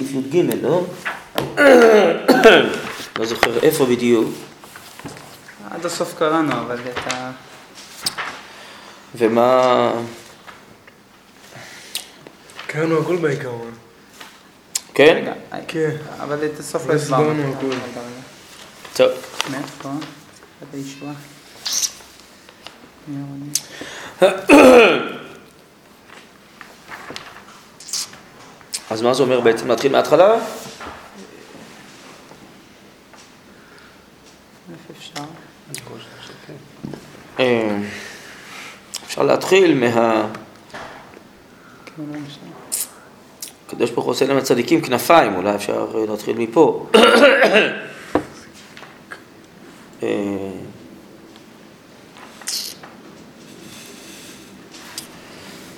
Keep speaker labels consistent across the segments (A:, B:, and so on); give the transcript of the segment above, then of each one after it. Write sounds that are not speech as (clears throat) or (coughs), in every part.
A: סעיף י"ג, לא? (coughs) לא זוכר איפה בדיוק.
B: עד הסוף קראנו, אבל את ה...
A: ומה...
C: קראנו הכל בעיקרון.
A: כן?
C: כן.
B: אבל את הסוף
C: לא
B: לא הסברנו.
A: טוב.
B: מאיפה? (coughs) עד הישועה.
A: אז מה זה אומר בעצם? להתחיל מההתחלה?
B: אפשר?
A: אה, אפשר להתחיל מה...
B: כן.
A: הקדוש ברוך הוא עושה להם הצדיקים כנפיים, אולי אפשר אה, להתחיל מפה. (coughs)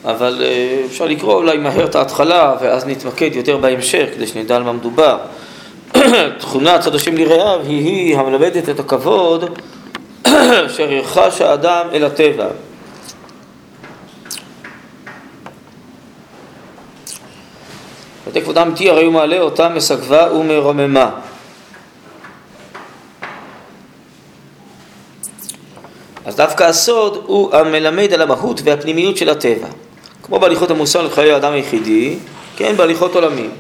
A: אבל אה, אפשר לקרוא אולי מהר את ההתחלה ואז נתמקד יותר בהמשך כדי שנדע על מה מדובר. (clears throat) תכונה צד השם לרעיו היא היא המלמדת את הכבוד (clears throat) אשר ירחש האדם אל הטבע. ותק כבוד אמיתי הרי הוא מעלה אותה מסגבה ומרוממה. אז דווקא הסוד הוא המלמד על המהות והפנימיות של הטבע. כמו בהליכות המוסר לחיי האדם היחידי, כן, בהליכות עולמים.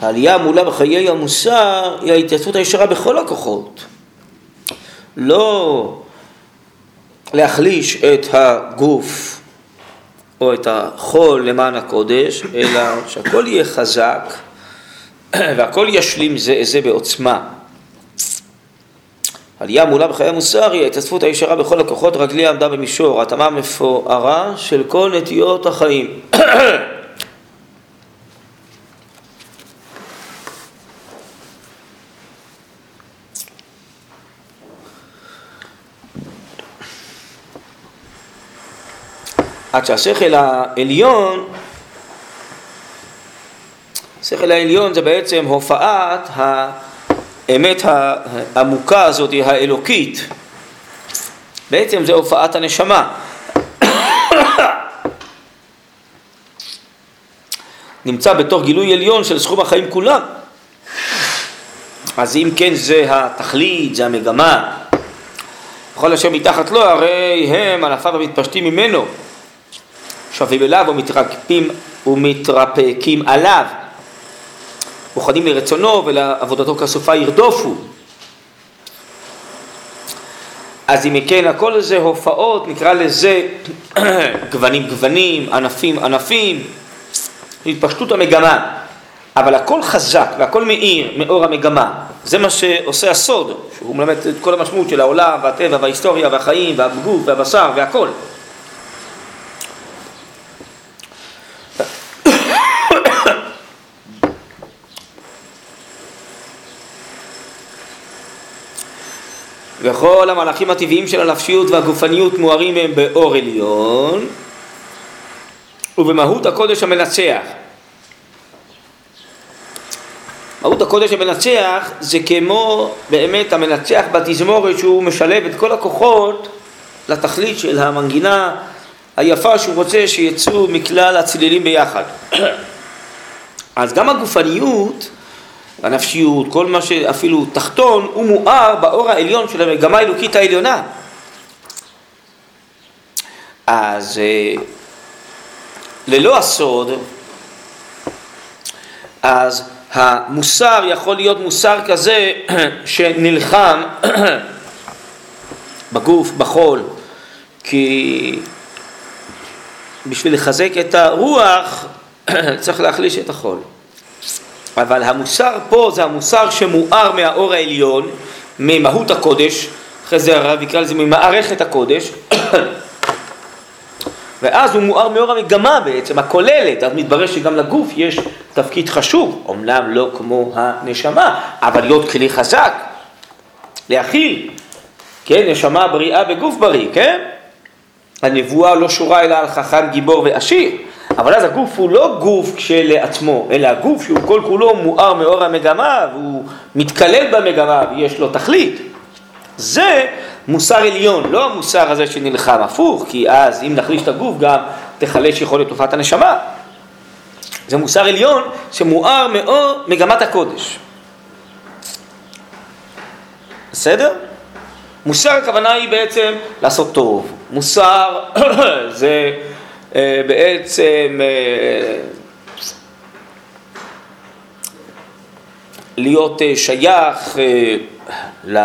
A: העלייה המעולה בחיי המוסר היא ההתייצבות הישרה בכל הכוחות. לא להחליש את הגוף או את החול למען הקודש, אלא שהכל יהיה חזק (clears throat) והכל ישלים זה זה בעוצמה. עלייה מעולה בחיי המוסר היא ההתאספות הישרה בכל הכוחות, רגלי עמדה במישור, התאמה המפוארה של כל נטיות החיים. (clears throat) עד שהשכל העליון, השכל העליון זה בעצם הופעת האמת העמוקה הזאת, האלוקית. בעצם זה הופעת הנשמה. נמצא בתוך גילוי עליון של סכום החיים כולם. אז אם כן זה התכלית, זה המגמה. כל אשר מתחת לו הרי הם ענפיו המתפשטים ממנו. שווים אליו ומתרפקים ומתרפקים עליו. מוכנים לרצונו ולעבודתו כסופה ירדופו. אז אם כן הכל זה הופעות, נקרא לזה (clears throat) גוונים גוונים, ענפים ענפים, התפשטות המגמה. אבל הכל חזק והכל מאיר מאור המגמה. זה מה שעושה הסוד, שהוא מלמד את כל המשמעות של העולם והטבע וההיסטוריה והחיים והגוף והבשר והכל. וכל המהלכים הטבעיים של הנפשיות והגופניות מוארים מהם באור עליון ובמהות הקודש המנצח. מהות הקודש המנצח זה כמו באמת המנצח בתזמורת שהוא משלב את כל הכוחות לתכלית של המנגינה היפה שהוא רוצה שיצאו מכלל הצלילים ביחד. (clears throat) אז גם הגופניות הנפשיות, כל מה שאפילו תחתון, הוא מואר באור העליון של המגמה האלוקית העליונה. אז ללא הסוד, אז המוסר יכול להיות מוסר כזה (clears throat) שנלחם (clears throat) בגוף, בחול, כי בשביל לחזק את הרוח (clears throat) צריך להחליש את החול. אבל המוסר פה זה המוסר שמואר מהאור העליון, ממהות הקודש, אחרי זה הרב יקרא לזה ממערכת הקודש, (coughs) ואז הוא מואר מאור המגמה בעצם, הכוללת, אז מתברר שגם לגוף יש תפקיד חשוב, אמנם לא כמו הנשמה, אבל להיות כלי חזק, להכיל, כן, נשמה בריאה בגוף בריא, כן? הנבואה לא שורה אלא על חכם גיבור ועשיר, אבל אז הגוף הוא לא גוף כשלעצמו, אלא הגוף שהוא כל כולו מואר מאור המגמה והוא מתקלל במגמה ויש לו תכלית. זה מוסר עליון, לא המוסר הזה שנלחם, הפוך, כי אז אם נחליש את הגוף גם תחלש יכולת תופעת הנשמה. זה מוסר עליון שמואר מאוד מגמת הקודש. בסדר? מוסר הכוונה היא בעצם לעשות טוב. מוסר (coughs) זה בעצם אה, להיות אה, שייך אה, ל...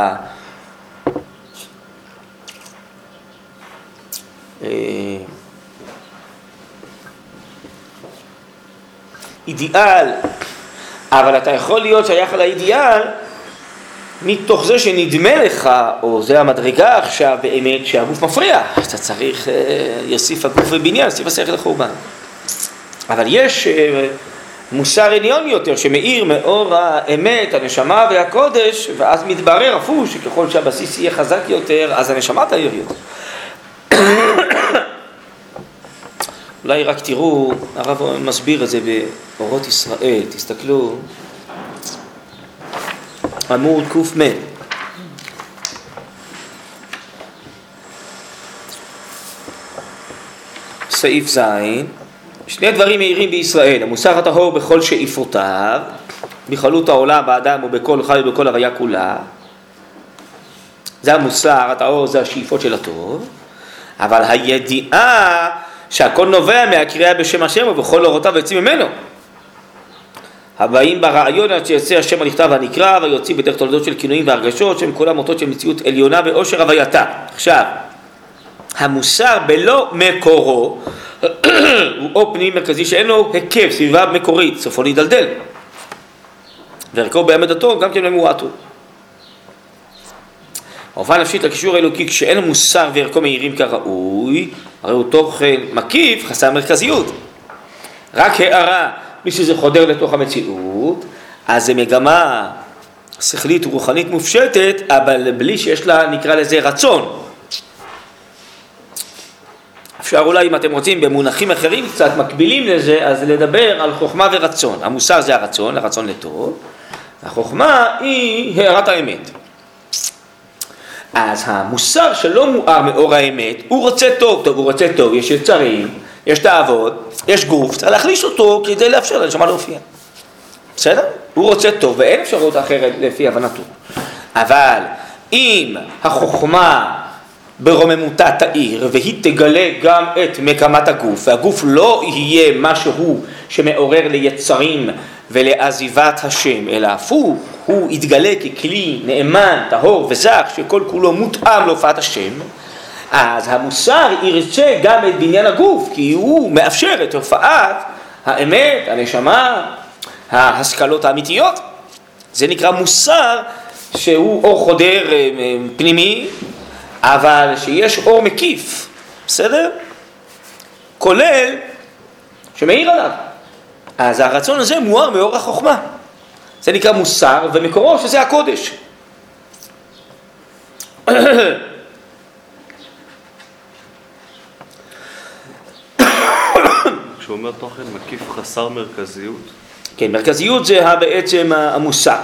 A: אה, אידיאל, אבל אתה יכול להיות שייך לאידיאל מתוך זה שנדמה לך, או זה המדרגה עכשיו באמת, שהגוף מפריע, אתה צריך, אה, יוסיף הגוף ובניין, יוסיף השכל לחורבן. אבל יש אה, מוסר עליון יותר שמאיר מאור האמת, הנשמה והקודש, ואז מתברר הפוך שככל שהבסיס יהיה חזק יותר, אז הנשמה תאיר יותר. (coughs) אולי רק תראו, הרב מסביר את זה באורות ישראל, תסתכלו, עמוד קמ. סעיף ז', שני דברים מהירים בישראל, המוסר הטהור בכל שאיפותיו, בכללות העולם באדם ובכל חי ובכל הוויה כולה, זה המוסר הטהור, זה השאיפות של הטוב, אבל הידיעה שהכל נובע מהקריאה בשם השם ובכל אורותיו יוצאים ממנו. הבאים ברעיון עד שיצא השם הנכתב והנקרא ויוצאים בדרך תולדות של כינויים והרגשות שהם כולם אותות של מציאות עליונה ואושר הווייתה. עכשיו, המוסר בלא מקורו הוא או פנים מרכזי שאין לו היקף, סביבה מקורית, סופו להידלדל. וערכו בעמדתו גם כן ממועט הוא. ההופעה הנפשית לקישור האלוקי כשאין מוסר וערכו מהירים כראוי, הרי הוא תוכן מקיף חסר מרכזיות. רק הערה, מי שזה חודר לתוך המציאות, אז זה מגמה שכלית ורוחנית מופשטת, אבל בלי שיש לה, נקרא לזה, רצון. אפשר אולי, אם אתם רוצים, במונחים אחרים קצת מקבילים לזה, אז לדבר על חוכמה ורצון. המוסר זה הרצון, הרצון לטוב, החוכמה היא הערת האמת. אז המוסר שלא מואר מאור האמת, הוא רוצה טוב, טוב, הוא רוצה טוב, יש יצרים, יש תאוות, יש גוף, צריך להחליש אותו כדי לאפשר לנשמה להופיע. בסדר? הוא רוצה טוב ואין אפשרות אחרת לפי הבנתו. אבל אם החוכמה ברוממותה תאיר והיא תגלה גם את מקמת הגוף והגוף לא יהיה משהו שמעורר ליצרים ולעזיבת השם אלא הפוך הוא יתגלה ככלי נאמן, טהור וזך שכל כולו מותאם להופעת השם אז המוסר ירצה גם את בניין הגוף כי הוא מאפשר את הופעת האמת, הנשמה, ההשכלות האמיתיות זה נקרא מוסר שהוא אור חודר אה, פנימי אבל שיש אור מקיף, בסדר? כולל שמאיר עליו. אז הרצון הזה מואר מאור החוכמה. זה נקרא מוסר, ומקורו שזה הקודש. (clears throat)
D: כשהוא אומר תוכן מקיף חסר מרכזיות,
A: כן, מרכזיות זה בעצם המוסר,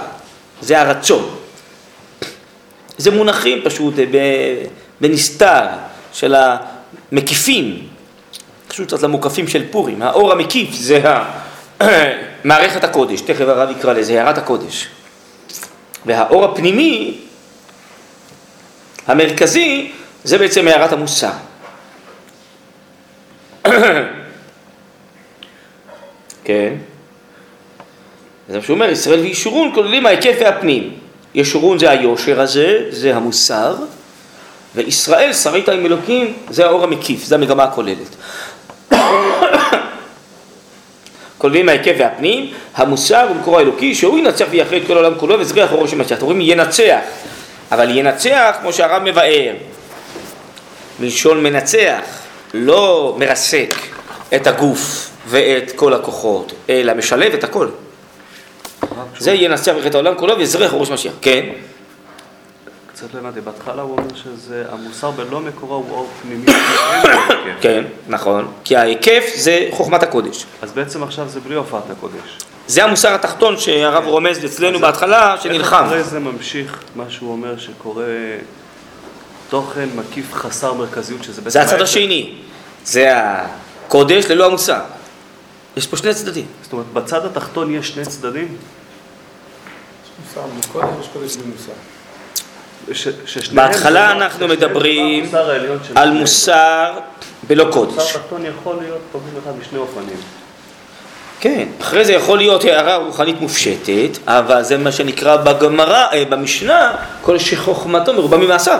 A: זה הרצון. זה מונחים פשוט בנסתר של המקיפים, פשוט קצת למוקפים של פורים. האור המקיף זה (clears throat) מערכת הקודש, תכף הרב יקרא לזה, הערת הקודש. והאור הפנימי, המרכזי, זה בעצם הערת המוסר. (clears throat) כן? זה מה שהוא אומר, ישראל וישורון כוללים ההיקף והפנים. ישורון זה היושר הזה, זה המוסר, וישראל, שרית עם אלוקים, זה האור המקיף, זה המגמה הכוללת. כוללים ההיקף והפנים, המוסר הוא מקור האלוקי, שהוא ינצח ויחרה את כל העולם כולו וזריח אורו של משיח. אתם רואים, ינצח, אבל ינצח כמו שהרב מבאר, מלשון מנצח, לא מרסק את הגוף ואת כל הכוחות, אלא משלב את הכל. זה ינצח את העולם כולו ויזרח ראש משיח. כן.
D: קצת לא הבנתי, בהתחלה הוא אומר שזה, המוסר בלא מקורו הוא אור פנימי. (coughs)
A: כן, נכון, כי ההיקף זה חוכמת הקודש.
D: אז בעצם עכשיו זה בלי הופעת הקודש.
A: זה המוסר התחתון שהרב רומז אצלנו בהתחלה, שנלחם.
D: איך אחרי זה ממשיך מה שהוא אומר שקורה תוכן מקיף חסר מרכזיות, שזה בעצם...
A: זה הצד. השני. זה הקודש ללא המוסר. יש פה שני צדדים.
D: זאת אומרת, בצד התחתון יש שני צדדים,
C: מוסר יש קודש במוסר.
A: בהתחלה
D: זה לא-
A: אנחנו
D: ששניהם
A: מדברים על. מוסר בלא
D: מוסר
A: קודש.
D: תחתון יכול להיות טובים אחד בשני אופנים.
A: כן, אחרי זה יכול להיות הערה רוחנית מופשטת, אבל זה מה שנקרא בגמרא, אה, במשנה, כל שחוכמתו מרובה ממעשיו.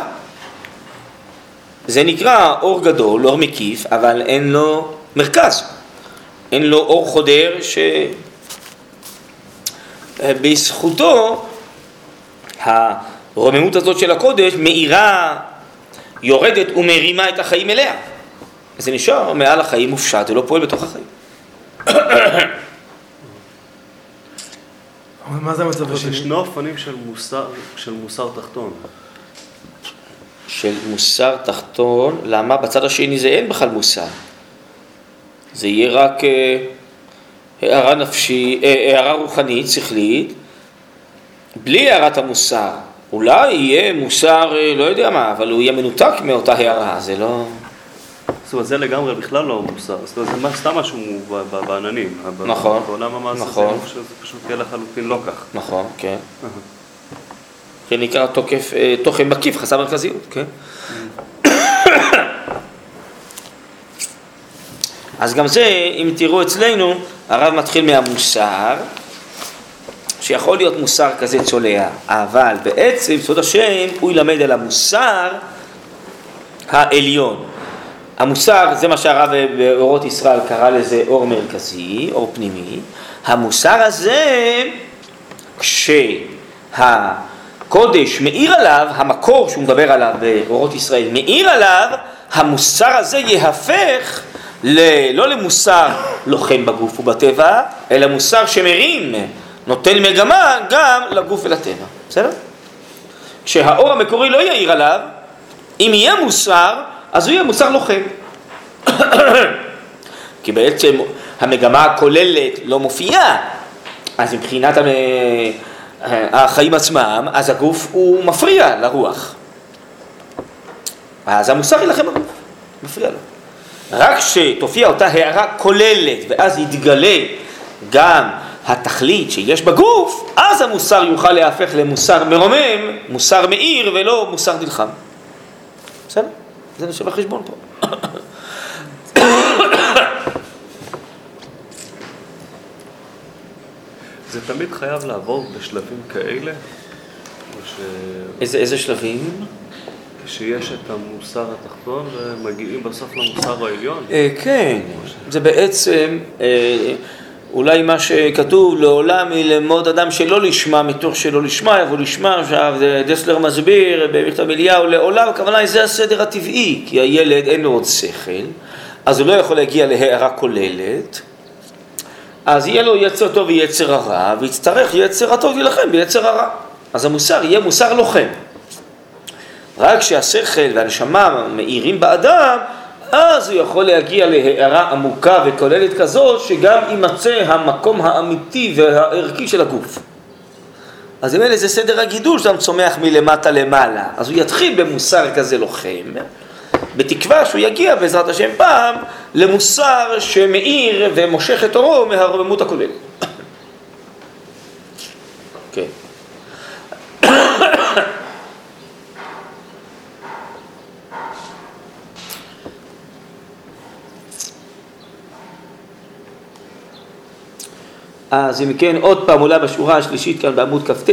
A: זה נקרא אור גדול, אור מקיף, אבל אין לו מרכז. אין לו אור חודר שבזכותו הרוממות הזאת של הקודש מאירה, יורדת ומרימה את החיים אליה. זה נשאר מעל החיים מופשט ולא פועל בתוך החיים.
C: אבל מה זה המצב
D: זה
C: השני?
D: שני אופנים של מוסר, של מוסר תחתון.
A: של מוסר תחתון, למה? בצד השני זה אין בכלל מוסר. זה יהיה רק אה, הערה נפשית, אה, הערה רוחנית, שכלית, בלי הערת המוסר. אולי יהיה מוסר, אה, לא יודע מה, אבל הוא יהיה מנותק מאותה הערה, זה לא...
D: זאת אומרת, זה לגמרי בכלל לא מוסר. זאת אומרת, זה מה- סתם משהו בעננים.
A: נכון.
D: בעולם המעשה
A: נכון.
D: זה שזה פשוט יהיה לחלוטין לא כך.
A: נכון, כן. זה נקרא תוקף, תוכן מקיף, חסר מרכזיות, כן? אז גם זה, אם תראו אצלנו, הרב מתחיל מהמוסר, שיכול להיות מוסר כזה צולע, אבל בעצם, סוד השם, הוא ילמד על המוסר העליון. המוסר, זה מה שהרב באורות ישראל קרא לזה אור מרכזי, אור פנימי. המוסר הזה, כשהקודש מאיר עליו, המקור שהוא מדבר עליו באורות ישראל מאיר עליו, המוסר הזה יהפך ל- לא למוסר לוחם בגוף ובטבע, אלא מוסר שמרים, נותן מגמה גם לגוף ולטבע, בסדר? כשהאור המקורי לא יאיר עליו, אם יהיה מוסר, אז הוא יהיה מוסר לוחם. (coughs) כי בעצם המגמה הכוללת לא מופיעה, אז מבחינת המ- החיים עצמם, אז הגוף הוא מפריע לרוח. אז המוסר ילחם בגוף, מפריע לו. רק כשתופיע אותה הערה כוללת, ואז יתגלה גם התכלית שיש בגוף, אז המוסר יוכל להפך למוסר מרומם, מוסר מאיר ולא מוסר נלחם. בסדר? זה נשאר בחשבון פה.
D: זה תמיד חייב לעבור בשלבים כאלה, ש...
A: איזה, איזה שלבים?
D: שיש את המוסר התחתון ומגיעים בסוף למוסר העליון.
A: אה, כן, זה בעצם אה, אולי מה שכתוב לעולם ילמוד אדם שלא לשמה מתוך שלא לשמה יבוא לשמה, עכשיו דסלר מסביר במכתב אליהו לעולם, הכוונה היא זה הסדר הטבעי, כי הילד אין לו עוד שכל, אז הוא לא יכול להגיע להערה כוללת, אז יהיה לו יצר טוב ויצר הרע, ויצטרך יצר הטוב להילחם ביצר הרע. אז המוסר יהיה מוסר לוחם. רק כשהשכל והנשמה מאירים באדם, אז הוא יכול להגיע להערה עמוקה וכוללת כזאת, שגם יימצא המקום האמיתי והערכי של הגוף. אז אם אלה זה סדר הגידול שאדם צומח מלמטה למעלה. אז הוא יתחיל במוסר כזה לוחם, בתקווה שהוא יגיע בעזרת השם פעם למוסר שמאיר ומושך את אורו מהרוממות הכוללת. (coughs) כן. אז אם כן, עוד פעם עולה בשורה השלישית כאן בעמוד כ"ט,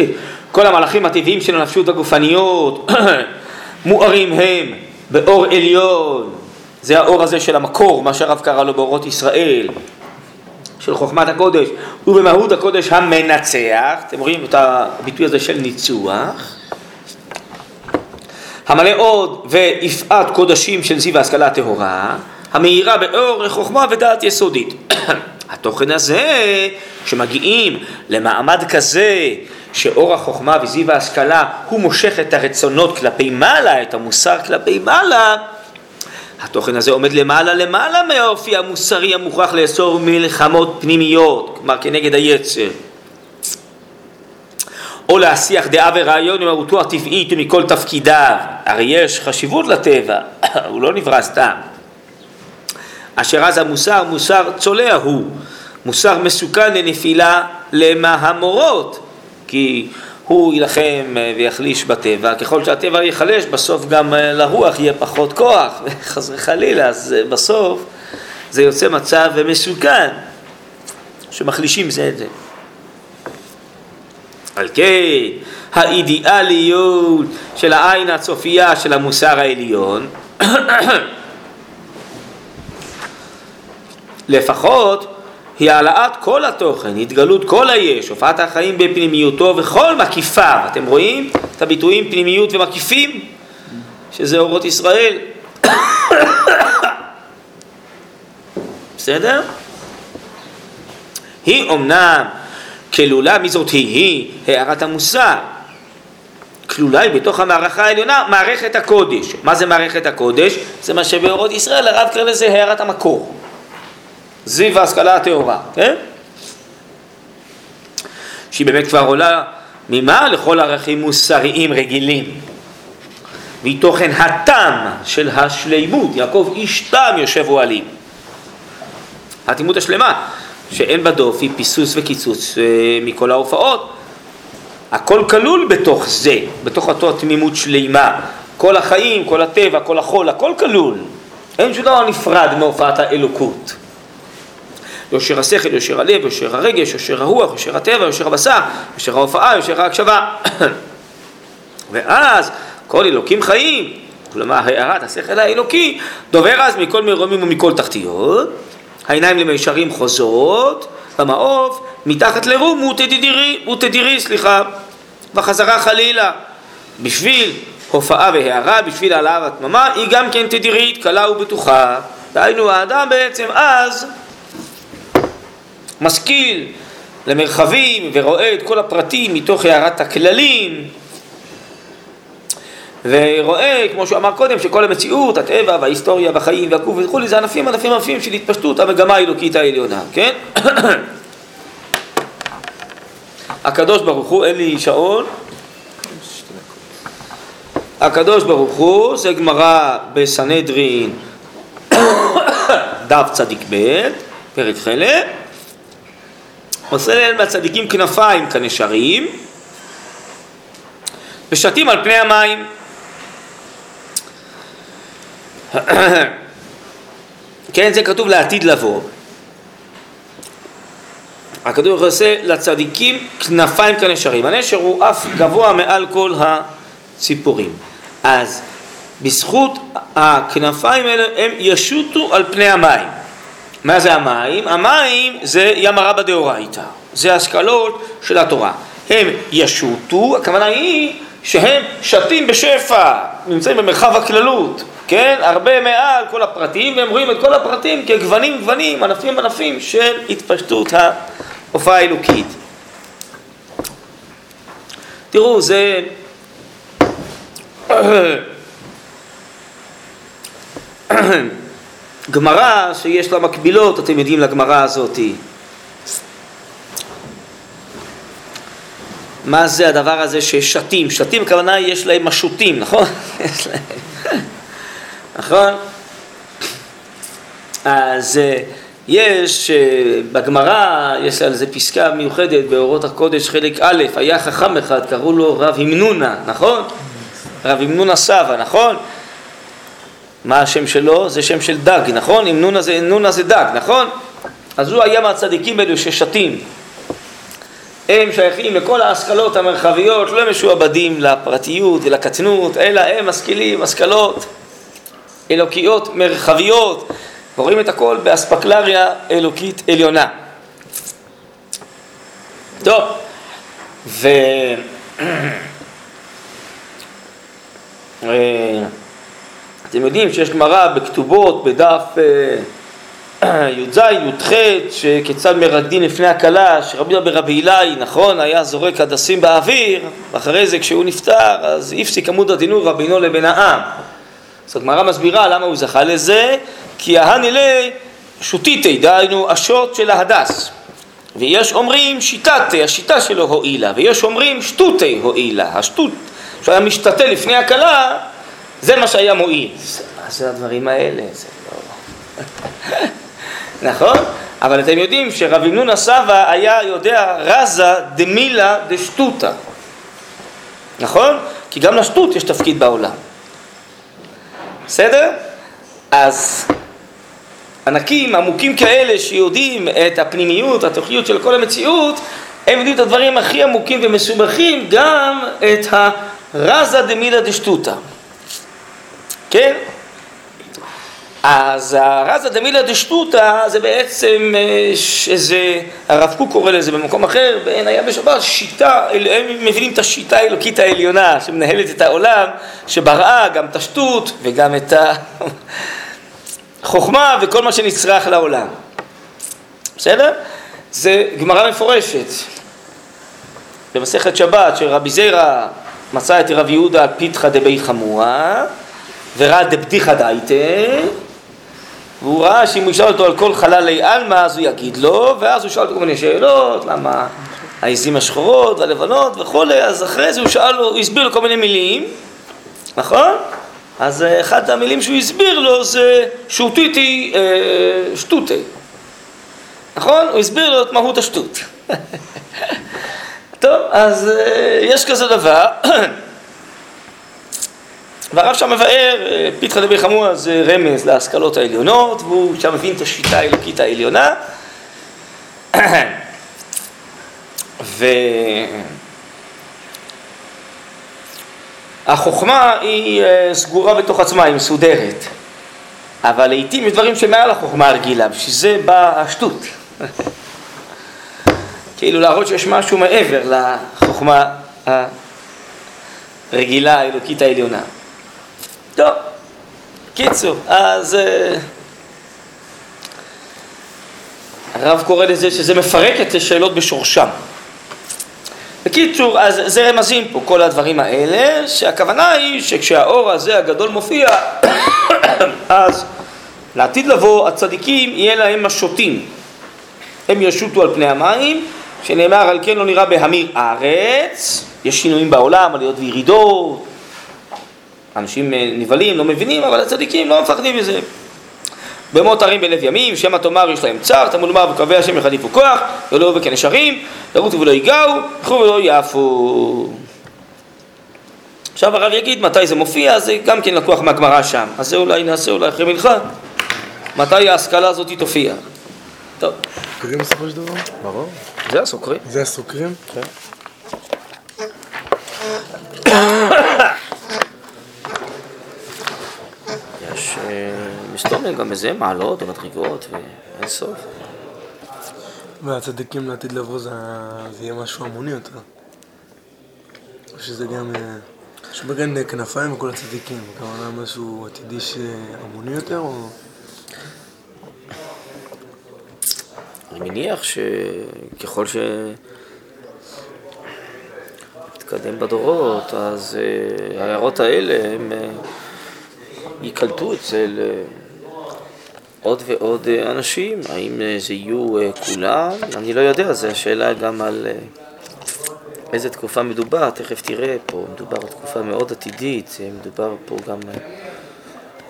A: כל המהלכים הטבעיים של הנפשות הגופניות (clears throat) מוארים הם באור עליון, זה האור הזה של המקור, מה שהרב קרא לו באורות ישראל, של חוכמת הקודש, ובמהות הקודש המנצח, אתם רואים את הביטוי הזה של ניצוח, המלא עוד ויפעת קודשים של זיו ההשכלה הטהורה, המאירה באור חוכמה ודעת יסודית. (clears throat) התוכן הזה, שמגיעים למעמד כזה, שאור החוכמה וזיו ההשכלה הוא מושך את הרצונות כלפי מעלה, את המוסר כלפי מעלה, התוכן הזה עומד למעלה למעלה מהאופי המוסרי המוכרח לאסור מלחמות פנימיות, כלומר כנגד היצר. או להסיח דעה ורעיון ממהותו הטבעית ומכל תפקידיו. הרי יש חשיבות לטבע, (coughs) הוא לא נברא סתם. אשר אז המוסר, מוסר צולע הוא, מוסר מסוכן לנפילה למהמורות, כי הוא יילחם ויחליש בטבע, ככל שהטבע ייחלש בסוף גם לרוח יהיה פחות כוח, (laughs) חס וחלילה, אז בסוף זה יוצא מצב מסוכן, שמחלישים זה את זה. על כן, האידיאליות של העין הצופייה של המוסר העליון, (clears throat) לפחות היא העלאת כל התוכן, התגלות כל היש, הופעת החיים בפנימיותו וכל מקיפיו. אתם רואים את הביטויים פנימיות ומקיפים? שזה אורות ישראל. בסדר? היא אומנם כלולה, מי זאת היא? היא הערת המוסר. כלולה היא בתוך המערכה העליונה, מערכת הקודש. מה זה מערכת הקודש? זה מה שבאורות ישראל הרב קרא לזה הערת המקור. זיו ההשכלה הטהורה, כן? שהיא באמת כבר עולה ממה? לכל ערכים מוסריים רגילים. והיא תוכן התם של השלימות, יעקב איש תם יושב אוהלים. התימות השלמה, שאין בה דופי, פיסוס וקיצוץ אה, מכל ההופעות. הכל כלול בתוך זה, בתוך אותו התמימות שלימה. כל החיים, כל הטבע, כל החול, הכל כלול. אין שום דבר נפרד מהופעת האלוקות. יושר השכל, יושר הלב, יושר הרגש, יושר הרוח, יושר הטבע, יושר הבשר, יושר ההופעה, יושר ההקשבה. (coughs) ואז כל אלוקים חיים, כלומר הערת השכל האלוקי, דובר אז מכל מרומים ומכל תחתיות, העיניים למישרים חוזרות, במעוף, מתחת לרום ותדירי, ותדירי, סליחה, בחזרה חלילה, בשביל הופעה והערה, בשביל העלאה והתממה, היא גם כן תדירית, קלה ובטוחה. דהיינו, האדם בעצם אז משכיל למרחבים ורואה את כל הפרטים מתוך הערת הכללים. ורואה, כמו שהוא אמר קודם, שכל המציאות, הטבע וההיסטוריה והחיים והגוף וכולי זה ענפים ענפים ענפים של התפשטות המגמה האלוקית העליונה, כן? (coughs) הקדוש ברוך הוא, אין לי שעון. הקדוש ברוך הוא, זה גמרא בסנהדרין (coughs) דף צדיק ב', פרק חלק עושה להם מהצדיקים כנפיים כנשרים ושתים על פני המים. (clears throat) כן, זה כתוב לעתיד לבוא. ברוך עושה לצדיקים כנפיים כנשרים. הנשר הוא אף גבוה מעל כל הציפורים. אז בזכות הכנפיים האלה הם ישוטו על פני המים. מה זה המים? המים זה ים הרבה דאורייתא, זה השכלות של התורה. הם ישוטו, הכוונה היא שהם שתים בשפע, נמצאים במרחב הכללות, כן? הרבה מעל כל הפרטים, והם רואים את כל הפרטים כגוונים גוונים, ענפים ענפים של התפשטות ההופעה האלוקית. תראו, זה... (clears throat) גמרא שיש לה מקבילות, אתם יודעים, לגמרא הזאתי. מה זה הדבר הזה ששתים? שתים הכוונה יש להם משוטים, נכון? (laughs) נכון? אז אה, יש אה, בגמרא, יש על זה פסקה מיוחדת באורות הקודש חלק א', היה חכם אחד, קראו לו רב המנונה, נכון? רב המנונה סבא, נכון? מה השם שלו? זה שם של דג, נכון? אם נונה זה, נונה זה דג, נכון? אז הוא היה מהצדיקים האלו ששתים. הם שייכים לכל ההשכלות המרחביות, לא משועבדים לפרטיות ולקטנות, אלא הם משכילים השכלות אלוקיות מרחביות, ורואים את הכל באספקלריה אלוקית עליונה. טוב, ו... (clears throat) אתם יודעים שיש גמרא בכתובות בדף אה, (clears throat) י"ז, י"ח, שכיצד מרקדים לפני הכלה, שרבי יהודה ברבי אילאי, נכון, היה זורק הדסים באוויר, ואחרי זה כשהוא נפטר, אז הפסיק עמוד הדינור בינו לבין העם. אז הגמרא מסבירה למה הוא זכה לזה, כי ההנילי שוטיתי, דהיינו השוט של ההדס. ויש אומרים שיטתי, השיטה שלו הועילה, ויש אומרים שטותי הועילה, השטות שהוא היה משתתה לפני הכלה, זה מה שהיה מועיל. מה זה הדברים האלה? זה לא... (laughs) נכון? אבל אתם יודעים שרב אמנון הסבא היה יודע רזה דמילה דשטותא. נכון? כי גם לשטות יש תפקיד בעולם. בסדר? אז ענקים עמוקים כאלה שיודעים את הפנימיות, התוכיות של כל המציאות, הם יודעים את הדברים הכי עמוקים ומסובכים, גם את הרזה דמילה דשטותא. כן? אז הרזה דמילה דשטותא זה בעצם אה, שזה, הרב קוק קורא לזה במקום אחר, בעין היה בשבת, שיטה, הם מבינים את השיטה האלוקית העליונה שמנהלת את העולם, שבראה גם את השטות וגם את החוכמה (laughs) וכל מה שנצרך לעולם. בסדר? זה גמרא מפורשת. במסכת שבת שרבי זירא מצא את רב יהודה פיתחא דבי חמורה וראה דבדיחא דייתא והוא ראה שאם הוא ישאל אותו על כל חללי עלמא אז הוא יגיד לו ואז הוא שאל אותו כל מיני שאלות למה העיזים השחורות והלבנות וכולי אז אחרי זה הוא שאל לו, הוא הסביר לו כל מיני מילים נכון? אז אה, אחת המילים שהוא הסביר לו זה שוטיטי אה, שטוטי נכון? הוא הסביר לו את מהות השטות (laughs) טוב, אז אה, יש כזה דבר (clears throat) והרב שם מבאר, אה, פיתחא דבי חמורה זה רמז להשכלות העליונות, והוא שם מבין את השיטה האלוקית העליונה. (clears throat) והחוכמה היא אה, סגורה בתוך עצמה, היא מסודרת. אבל לעיתים יש דברים שמעל החוכמה הרגילה, בשביל זה באה השטות. (laughs) כאילו להראות שיש משהו מעבר לחוכמה הרגילה האלוקית העליונה. טוב, קיצור, אז אה, הרב קורא לזה שזה מפרק את השאלות בשורשם. בקיצור, אז זה רמזים פה, כל הדברים האלה, שהכוונה היא שכשהאור הזה הגדול מופיע, (coughs) אז לעתיד לבוא הצדיקים יהיה להם השוטים. הם ישוטו על פני המים, שנאמר על כן לא נראה בהמיר ארץ, יש שינויים בעולם, עליות וירידות, אנשים אה, נבהלים, לא מבינים, אבל הצדיקים לא מפחדים מזה. במות ערים בלב ימים, שמא תאמר יש להם צר, תמוד לומר וקרבי השם יחליפו כוח, יעלו וכנשרים, ירוצו ולא ייגעו, ילכו ולא יעפו. עכשיו הרב יגיד מתי זה מופיע, זה גם כן לקוח מהגמרא שם. אז זה אולי נעשה אולי אחרי מלכה. מתי ההשכלה הזאת תופיע. טוב,
C: סוקרים בסופו של דבר?
A: ברור. זה הסוקרים.
C: זה הסוקרים?
A: כן. יש מסתובבים גם בזה מעלות ומדרגות ואין סוף.
C: והצדיקים לעתיד לבוא זה זה יהיה משהו המוני יותר. שזה גם... אה, יש בגן כנפיים וכל הצדיקים, הכוונה משהו עתידי שהמוני יותר או...
A: אני מניח שככל שנתקדם בדורות, אז אה, ההערות האלה הם אה, ייקלטו אצל אה, עוד ועוד אה, אנשים. האם אה, זה יהיו כולם? אני לא יודע, זו השאלה גם על איזה תקופה מדובר, תכף תראה פה, מדובר על תקופה מאוד עתידית, מדובר פה גם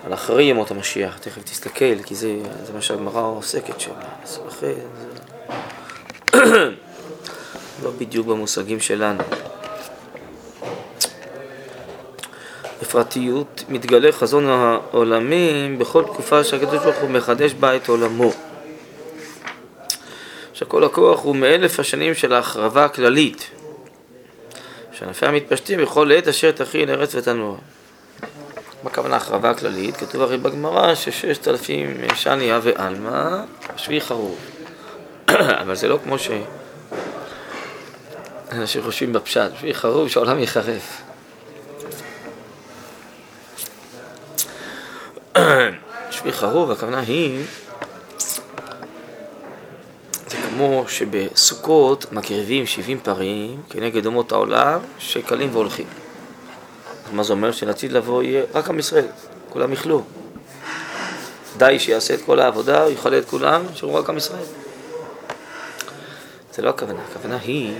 A: על אחרי ימות המשיח, תכף תסתכל, כי זה, זה מה שהגמרא עוסקת שם. אז אחרי, זה (coughs) לא בדיוק במושגים שלנו. בפרטיות מתגלה חזון העולמים בכל תקופה שהקדוש ברוך הוא מחדש בה את עולמו. שכל הכוח הוא מאלף השנים של ההחרבה הכללית. שענפיה מתפשטים בכל עת אשר תכין ארץ ותנוע. מה הכוונה החרבה הכללית? כתוב הרי בגמרא שששת אלפים שניה ועלמא, שביעי חרוב. (clears throat) אבל זה לא כמו ש... אנשים חושבים בפשט, שביעי חרוב שהעולם ייחרף. (clears throat) שביעי חרוב, הכוונה היא, זה כמו שבסוכות מקריבים 70 פרים כנגד אומות העולם שקלים והולכים. מה זה אומר? שלעתיד לבוא יהיה רק עם ישראל, כולם יכלו. די שיעשה את כל העבודה, הוא את כולם, שיראו רק עם ישראל. זה לא הכוונה, הכוונה היא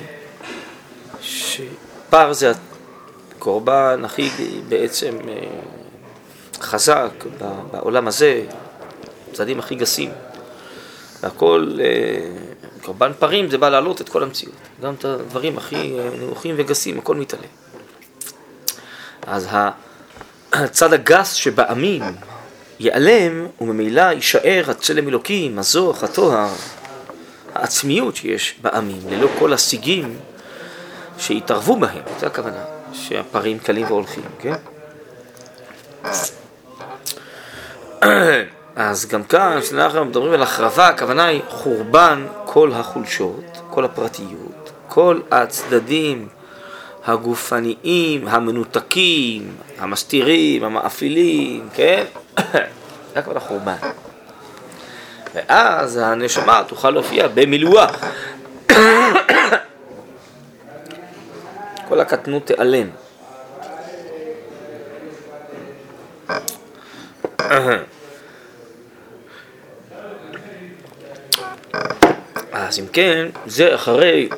A: שפר זה הקורבן הכי בעצם אה, חזק בעולם הזה, הצדדים הכי גסים. והכל, אה, קורבן פרים זה בא להעלות את כל המציאות. גם את הדברים הכי אה, נמוכים וגסים, הכל מתעלה. אז הצד הגס שבעמים ייעלם, וממילא יישאר הצלם אלוקים, הזוך, הטוהר, העצמיות שיש בעמים, ללא כל השיגים שהתערבו בהם, זו הכוונה, שהפרים קלים והולכים, כן? אז גם כאן, כשאנחנו מדברים על החרבה, הכוונה היא חורבן כל החולשות, כל הפרטיות, כל הצדדים הגופניים, המנותקים, המסתירים, המאפילים, כן? (coughs) זה הכוונה חורבן. ואז הנשמה תוכל להופיע במילואה. (coughs) כל הקטנות תיעלם. אז אם כן, זה אחרי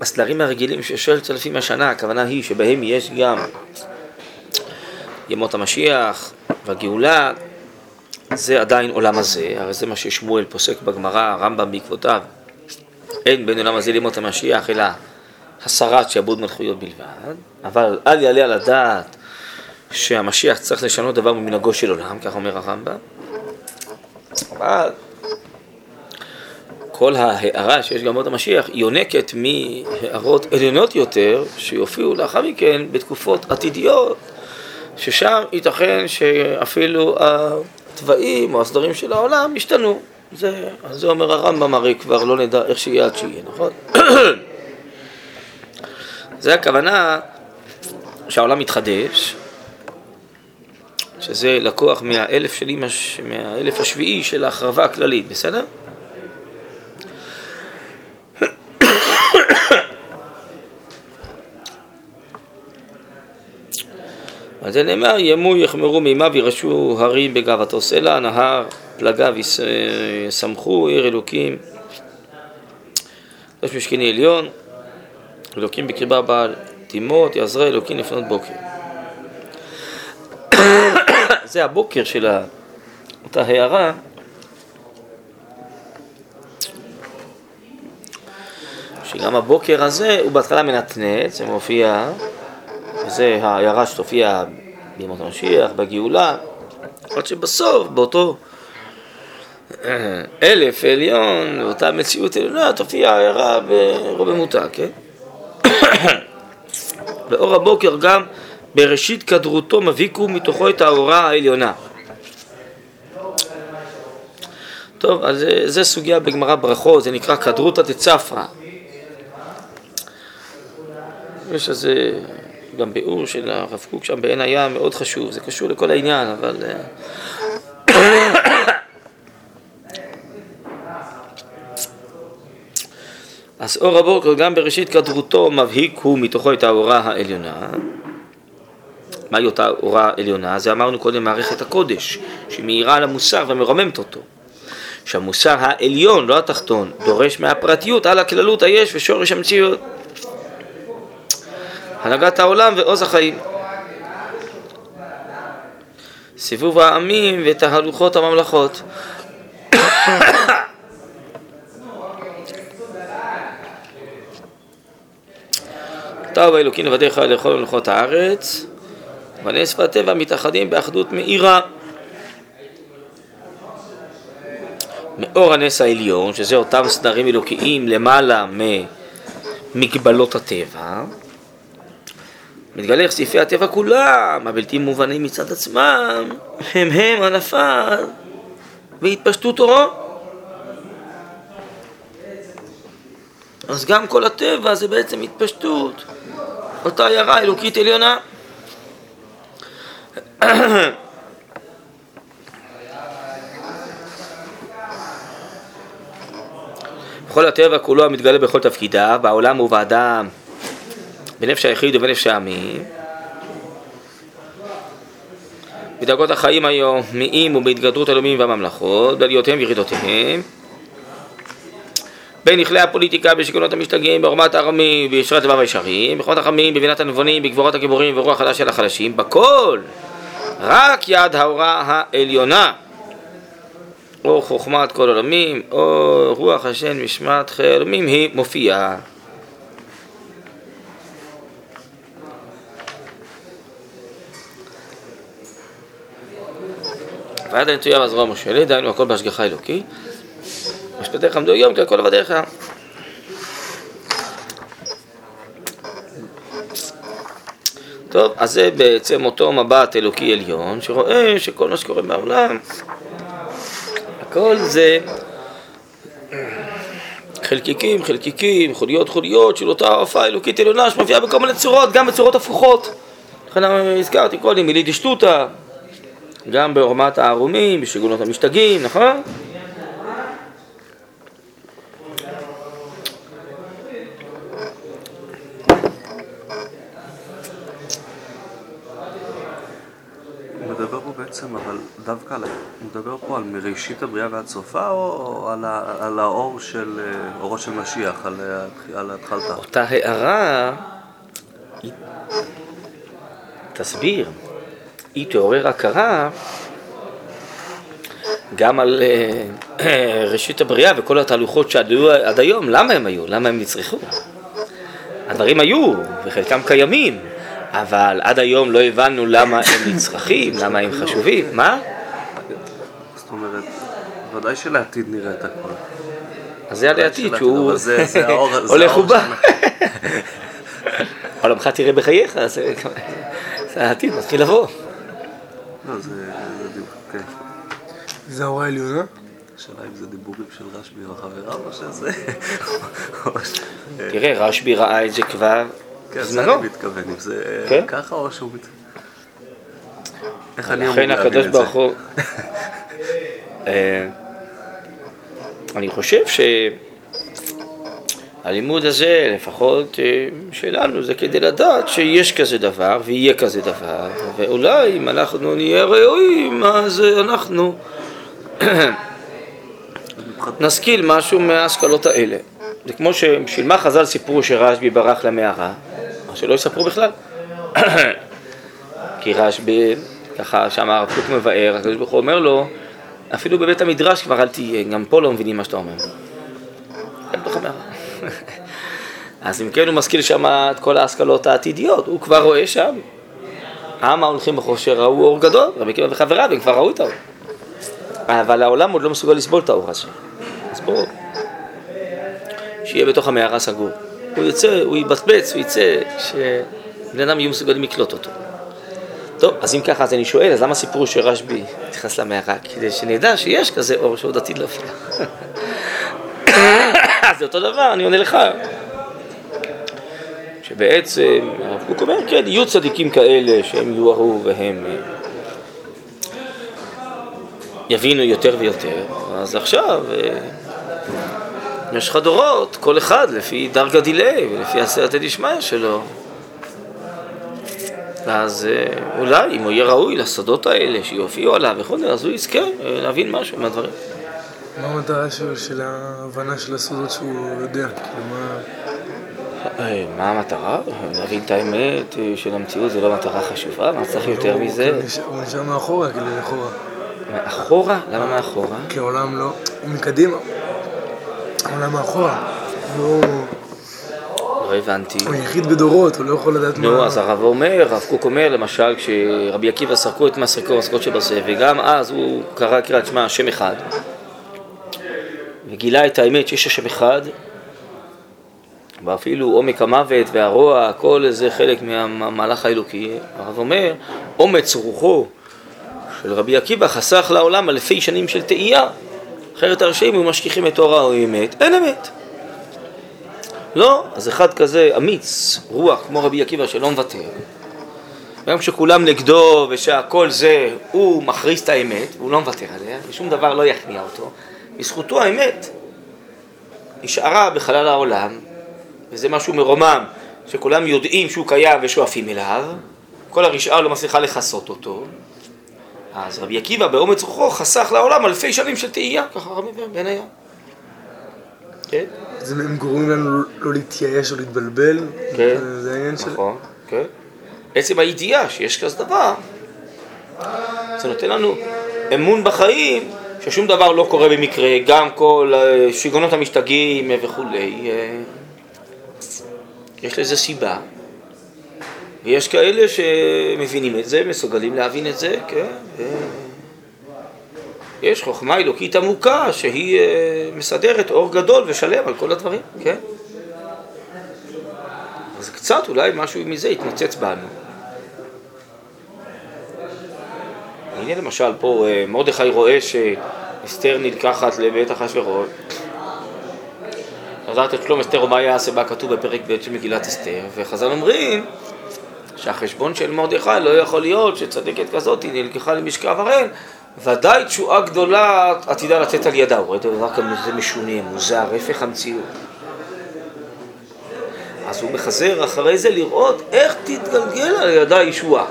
A: הסלרים הרגילים של שלושת אלפים השנה, הכוונה היא שבהם יש גם ימות המשיח והגאולה, זה עדיין עולם הזה, הרי זה מה ששמואל פוסק בגמרא, הרמב"ם בעקבותיו. אין בין עולם הזה לימות המשיח, אלא הסרת שעבוד מלכויות בלבד, אבל אל יעלה על הדעת שהמשיח צריך לשנות דבר ממנהגו של עולם, כך אומר הרמב"ם. אבל כל ההערה שיש גם עוד המשיח יונקת מהערות עליונות יותר שיופיעו לאחר מכן בתקופות עתידיות ששם ייתכן שאפילו התוואים או הסדרים של העולם ישתנו. זה, זה אומר הרמב"ם הרי כבר לא נדע איך שיהיה עד שיהיה, נכון? (coughs) זה הכוונה שהעולם מתחדש, שזה לקוח מהאלף, שלי, מהאלף השביעי של ההחרבה הכללית, בסדר? על זה נאמר, ימו יחמרו מימיו וירשו הרים בגאוותו סלע, נהר פלגיו ישמחו, עיר אלוקים, ראש משכני עליון, אלוקים בקרבה בעל תימות, יעזרה אלוקים לפנות בוקר. זה הבוקר של אותה הערה. שגם הבוקר הזה הוא בהתחלה מנתנץ, זה מופיע וזה העיירה שתופיע בימות המשיח, בגאולה, עד שבסוף, באותו אה, אלף עליון, באותה מציאות עליונה, תופיע העיירה ברוממותה, כן? (coughs) באור הבוקר גם בראשית כדרותו מביקו מתוכו את האורה העליונה. טוב, אז זה, זה סוגיה בגמרא ברכות, זה נקרא כדרותא דצפרא. יש איזה גם ביאור של הרב קוק שם בעין הים מאוד חשוב, זה קשור לכל העניין, אבל... אה, (coughs) אז אור הבוקר גם בראשית כדרותו מבהיק הוא מתוכו את האורה העליונה. מהי אותה אורה עליונה? זה אמרנו קודם מערכת הקודש, שהיא מאירה על המוסר ומרוממת אותו. שהמוסר העליון, לא התחתון, דורש מהפרטיות על הכללות היש ושורש המציאות. הנהגת העולם ועוז החיים. סיבוב העמים ותהלוכות הממלכות. (coughs) טוב האלוקים לבדיך לכל מלכות הארץ, ונס והטבע מתאחדים באחדות מאירה. מאור הנס העליון, שזה אותם סדרים אלוקיים למעלה ממגבלות הטבע, מתגלה איך סעיפי הטבע כולם, הבלתי מובנים מצד עצמם, הם הם הנפל והתפשטות אורו. אז גם כל הטבע זה בעצם התפשטות, אותה עיירה אלוקית עליונה. בכל הטבע כולו המתגלה בכל תפקידיו, בעולם ובאדם בנפש היחיד ובנפש העמים. בדרגות החיים היום, מאים ובהתגדרות הלאומים והממלכות, בעליותיהם וירידותיהם, בין נכלי הפוליטיקה, בשיכונות המשתגעים, בעורמת הארמים, בישרת לבב הישרים, בחוכמת החכמים, בבינת הנבונים, בגבורת הגיבורים וברוח חדש של החלשים, בכל רק יד ההוראה העליונה. או חוכמת כל עולמים, או רוח השם משמעת עולמים היא מופיעה. ועד הנטויה והזרוע מושלת, דהיינו הכל בהשגחה אלוקי. משפטיך עמדו יום כי הכל עבדיך. טוב, אז זה בעצם אותו מבט אלוקי עליון, שרואה שכל מה שקורה בעולם, הכל זה חלקיקים, חלקיקים, חוליות, חוליות של אותה הופעה אלוקית עליונה שמופיעה בכל מיני צורות, גם בצורות הפוכות. לכן הזכרתי קודם, מילי דשטותא, גם בעורמת הערומים, בשגונות המשתגעים, נכון?
D: הוא מדבר פה בעצם, אבל דווקא על, הוא מדבר פה על מראשית הבריאה ועד סופה, או על, ה, על האור של, אה, אורו של משיח, על, ה- על התחלתה?
A: אותה הערה, תסביר, היא תעורר הכרה גם על אה, ראשית הבריאה וכל התהלוכות שהיו עד היום, למה הם היו? למה הם נצרכו? הדברים היו, וחלקם קיימים, אבל עד היום לא הבנו למה הם נצרכים, למה הם חשובים. מה?
D: זאת אומרת, ודאי שלעתיד נראה את הכל.
A: אז זה על העתיד שהוא (laughs) הולך ובא. (laughs) עולמך תראה בחייך, אז זה זה העתיד מתחיל לבוא.
D: לא, זה, דיבור, כן.
C: זה העליונה?
D: השאלה אם זה דיבורים של רשב"י וחבריו, או שזה...
A: תראה, רשב"י ראה את זה כבר
D: כן, זה. אני מתכוון, אם זה
A: כן?
D: ככה או שהוא... איך אני אמור להבין את זה? (laughs)
A: אה, אני חושב שהלימוד הזה, לפחות אה, שלנו, זה כדי לדעת שיש כזה דבר ויהיה כזה דבר, ואולי אם אנחנו נהיה ראויים, אז אה, אנחנו (coughs) נשכיל משהו מההשכלות האלה. זה כמו שבשביל מה חז"ל סיפרו שרשב"י ברח למערה, שלא יספרו בכלל. (coughs) כי רשב"י, ככה שם הרב קוק מבאר, הקדוש ברוך הוא אומר לו, אפילו בבית המדרש כבר אל תהיה, גם פה לא מבינים מה שאתה אומר. (laughs) אז אם כן הוא משכיל שם את כל ההשכלות העתידיות, הוא כבר רואה שם. עם ההולכים בחושר ראו אור גדול, רבי עקיבא וחבריו, הם כבר ראו את האור. אבל העולם עוד לא מסוגל לסבול את האור הזה. אז בואו, שיהיה בתוך המערה סגור. הוא יוצא, הוא יבצבץ, הוא יצא, שבני אדם יהיו מסוגלים לקלוט אותו. טוב, אז אם ככה, אז אני שואל, אז למה סיפרו שרשב"י נכנס למערה? כדי שנדע שיש כזה אור שעוד עתיד להופיע. (coughs) אז זה אותו דבר, אני עונה לך. שבעצם, הרב קוק אומר, כן, יהיו צדיקים כאלה שהם יוארו והם אה, יבינו יותר ויותר. אז עכשיו, אה, יש לך דורות, כל אחד לפי דרגה דילי ולפי הסייעתא דשמיא שלו. ואז אה, אולי, אם הוא יהיה ראוי לסודות האלה שיופיעו עליו וכו', אז הוא יזכה אה, להבין משהו מהדברים.
C: מה המטרה של, של ההבנה של הסודות שהוא יודע? מה...
A: אה, מה המטרה? להבין את האמת של המציאות זה לא מטרה חשובה? מה צריך יותר
C: הוא-
A: מזה?
C: הוא נשאר- הוא נשאר מאחורה, כאילו לאחורה.
A: מאחורה? למה מאחורה?
C: כי העולם לא... מקדימה. העולם מאחורה. הוא
A: לא הבנתי.
C: הוא יחיד בדורות, הוא לא יכול לדעת מה...
A: נו, אז הרב אומר, הרב קוק אומר, למשל, כשרבי עקיבא סרקו את מסרקו מסרקות שבזה, וגם אז הוא קרא קריאת שמע השם אחד, וגילה את האמת שיש השם אחד, ואפילו עומק המוות והרוע, הכל זה חלק מהמהלך האלוקי. הרב אומר, אומץ רוחו של רבי עקיבא חסך לעולם אלפי שנים של תהייה, אחרת הרשעים היו משכיחים את אור האמת, אין אמת. לא, אז אחד כזה אמיץ, רוח, כמו רבי עקיבא שלא מוותר. גם כשכולם נגדו ושהכל זה, הוא מכריז את האמת, והוא לא מוותר עליה, ושום דבר לא יכניע אותו. בזכותו האמת נשארה בחלל העולם, וזה משהו מרומם, שכולם יודעים שהוא קיים ושואפים אליו, כל הרשעה לא מצליחה לכסות אותו. אז רבי עקיבא באומץ רוחו חסך לעולם אלפי שנים של תהייה, ככה רבי בן היה. כן?
C: זה, הם גורמים לנו לא להתייאש או להתבלבל.
A: כן,
C: זה- העניין של...
A: נכון, כן. עצם הידיעה שיש כזה דבר, זה נותן לנו אמון בחיים, ששום דבר לא קורה במקרה, גם כל אה, שיגעונות המשתגעים וכולי. אה, יש לזה סיבה. ויש כאלה שמבינים את זה, מסוגלים להבין את זה, כן. ו- יש חוכמה אלוקית עמוקה שהיא אה, מסדרת אור גדול ושלם על כל הדברים, כן? אז קצת אולי משהו מזה יתנוצץ בנו. הנה למשל פה אה, מרדכי רואה שאסתר נלקחת לבית אחשוורוש. חזרת את שלום אסתר ומה יעשה בה כתוב בפרק ב' של מגילת אסתר, וחז"ל אומרים שהחשבון של מרדכי לא יכול להיות שצדקת כזאת היא נלקחה למשכב הראל, ודאי תשועה גדולה עתידה לצאת על ידה. הוא רואה דבר כזה משונה, מוזר, הפך המציאות. אז הוא מחזר אחרי זה לראות איך תתגלגל על ידה הישועה.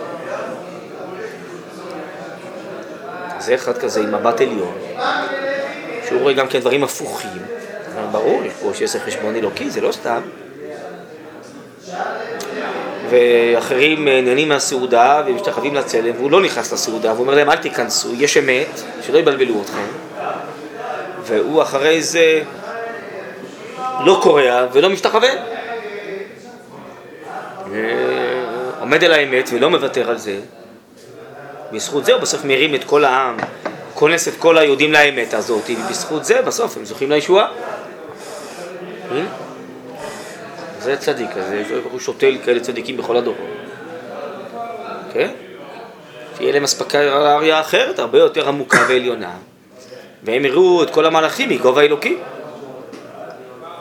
A: זה אחד כזה עם מבט עליון, שהוא רואה גם כן דברים הפוכים. ברור, יש פה שיש חשבון אלוקי, זה לא סתם. ואחרים אה, נהנים מהסעודה ומשתחווים לצלם, והוא לא נכנס לסעודה, והוא אומר להם אל תיכנסו, יש אמת, שלא יבלבלו אתכם. והוא אחרי זה לא קורע ולא משתחווה. עומד על האמת ולא מוותר על זה. בזכות זה הוא בסוף מרים את כל העם, כונס את כל היהודים לאמת הזאת, ובזכות זה בסוף הם זוכים לישועה. זה צדיק, אז הוא שותל כאלה צדיקים בכל הדורות. כן? שיהיה להם אספקה אחרת, הרבה יותר עמוקה ועליונה. והם יראו את כל המהלכים מגובה אלוקי.